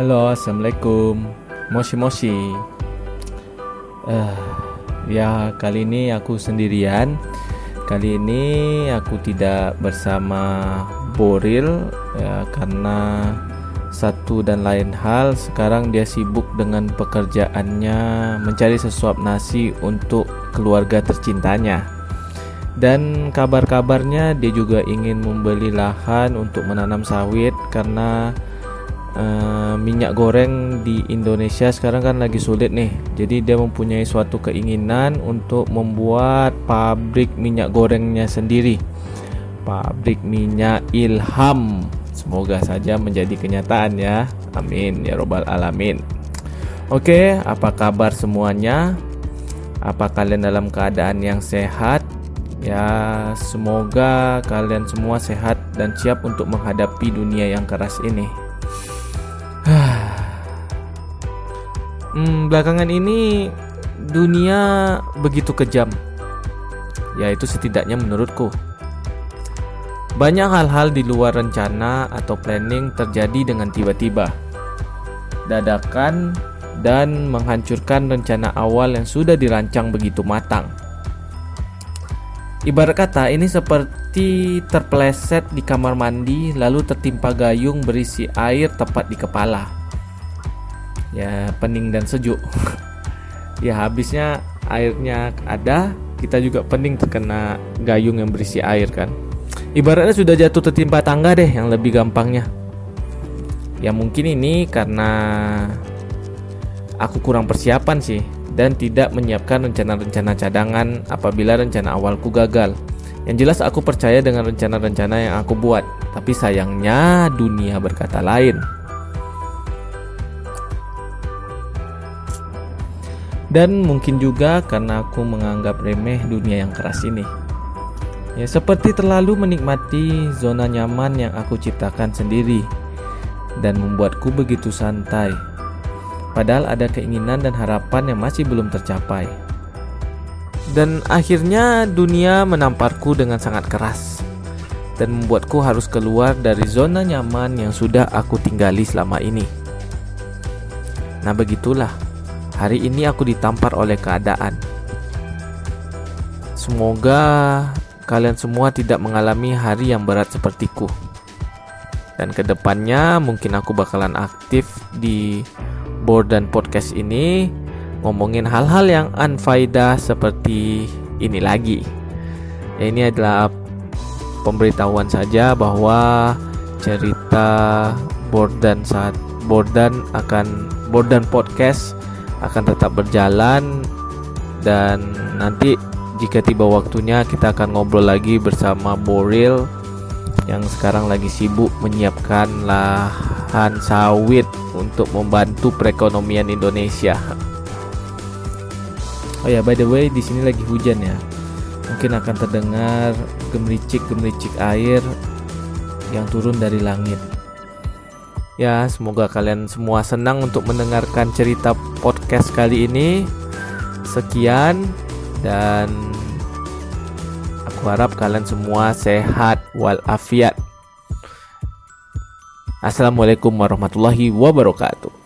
Halo, assalamualaikum. Moshi moshi. Uh, ya kali ini aku sendirian. Kali ini aku tidak bersama Boril ya karena satu dan lain hal sekarang dia sibuk dengan pekerjaannya mencari sesuap nasi untuk keluarga tercintanya. Dan kabar-kabarnya dia juga ingin membeli lahan untuk menanam sawit karena uh, minyak goreng di Indonesia sekarang kan lagi sulit nih. Jadi dia mempunyai suatu keinginan untuk membuat pabrik minyak gorengnya sendiri. Pabrik minyak Ilham. Semoga saja menjadi kenyataan ya. Amin ya robbal alamin. Oke, apa kabar semuanya? Apa kalian dalam keadaan yang sehat? Ya, semoga kalian semua sehat dan siap untuk menghadapi dunia yang keras ini. Hmm, belakangan ini dunia begitu kejam. Ya, itu setidaknya menurutku. Banyak hal-hal di luar rencana atau planning terjadi dengan tiba-tiba. Dadakan dan menghancurkan rencana awal yang sudah dirancang begitu matang. Ibarat kata ini seperti terpeleset di kamar mandi lalu tertimpa gayung berisi air tepat di kepala. Ya, pening dan sejuk. ya, habisnya airnya ada, kita juga pening terkena gayung yang berisi air kan. Ibaratnya sudah jatuh tertimpa tangga deh yang lebih gampangnya. Ya mungkin ini karena aku kurang persiapan sih dan tidak menyiapkan rencana-rencana cadangan apabila rencana awalku gagal. Yang jelas aku percaya dengan rencana-rencana yang aku buat, tapi sayangnya dunia berkata lain. Dan mungkin juga karena aku menganggap remeh dunia yang keras ini. Ya, seperti terlalu menikmati zona nyaman yang aku ciptakan sendiri dan membuatku begitu santai Padahal ada keinginan dan harapan yang masih belum tercapai. Dan akhirnya dunia menamparku dengan sangat keras dan membuatku harus keluar dari zona nyaman yang sudah aku tinggali selama ini. Nah, begitulah. Hari ini aku ditampar oleh keadaan. Semoga kalian semua tidak mengalami hari yang berat sepertiku. Dan ke depannya mungkin aku bakalan aktif di board dan podcast ini ngomongin hal-hal yang unfaedah seperti ini lagi. Ya, ini adalah pemberitahuan saja bahwa cerita board dan saat board dan akan board dan podcast akan tetap berjalan dan nanti jika tiba waktunya kita akan ngobrol lagi bersama Boril yang sekarang lagi sibuk menyiapkan lahan sawit untuk membantu perekonomian Indonesia. Oh ya, by the way, di sini lagi hujan ya. Mungkin akan terdengar gemericik-gemericik air yang turun dari langit. Ya, semoga kalian semua senang untuk mendengarkan cerita podcast kali ini. Sekian dan aku harap kalian semua sehat walafiat. Assalamualaikum warahmatullahi wabarakatuh.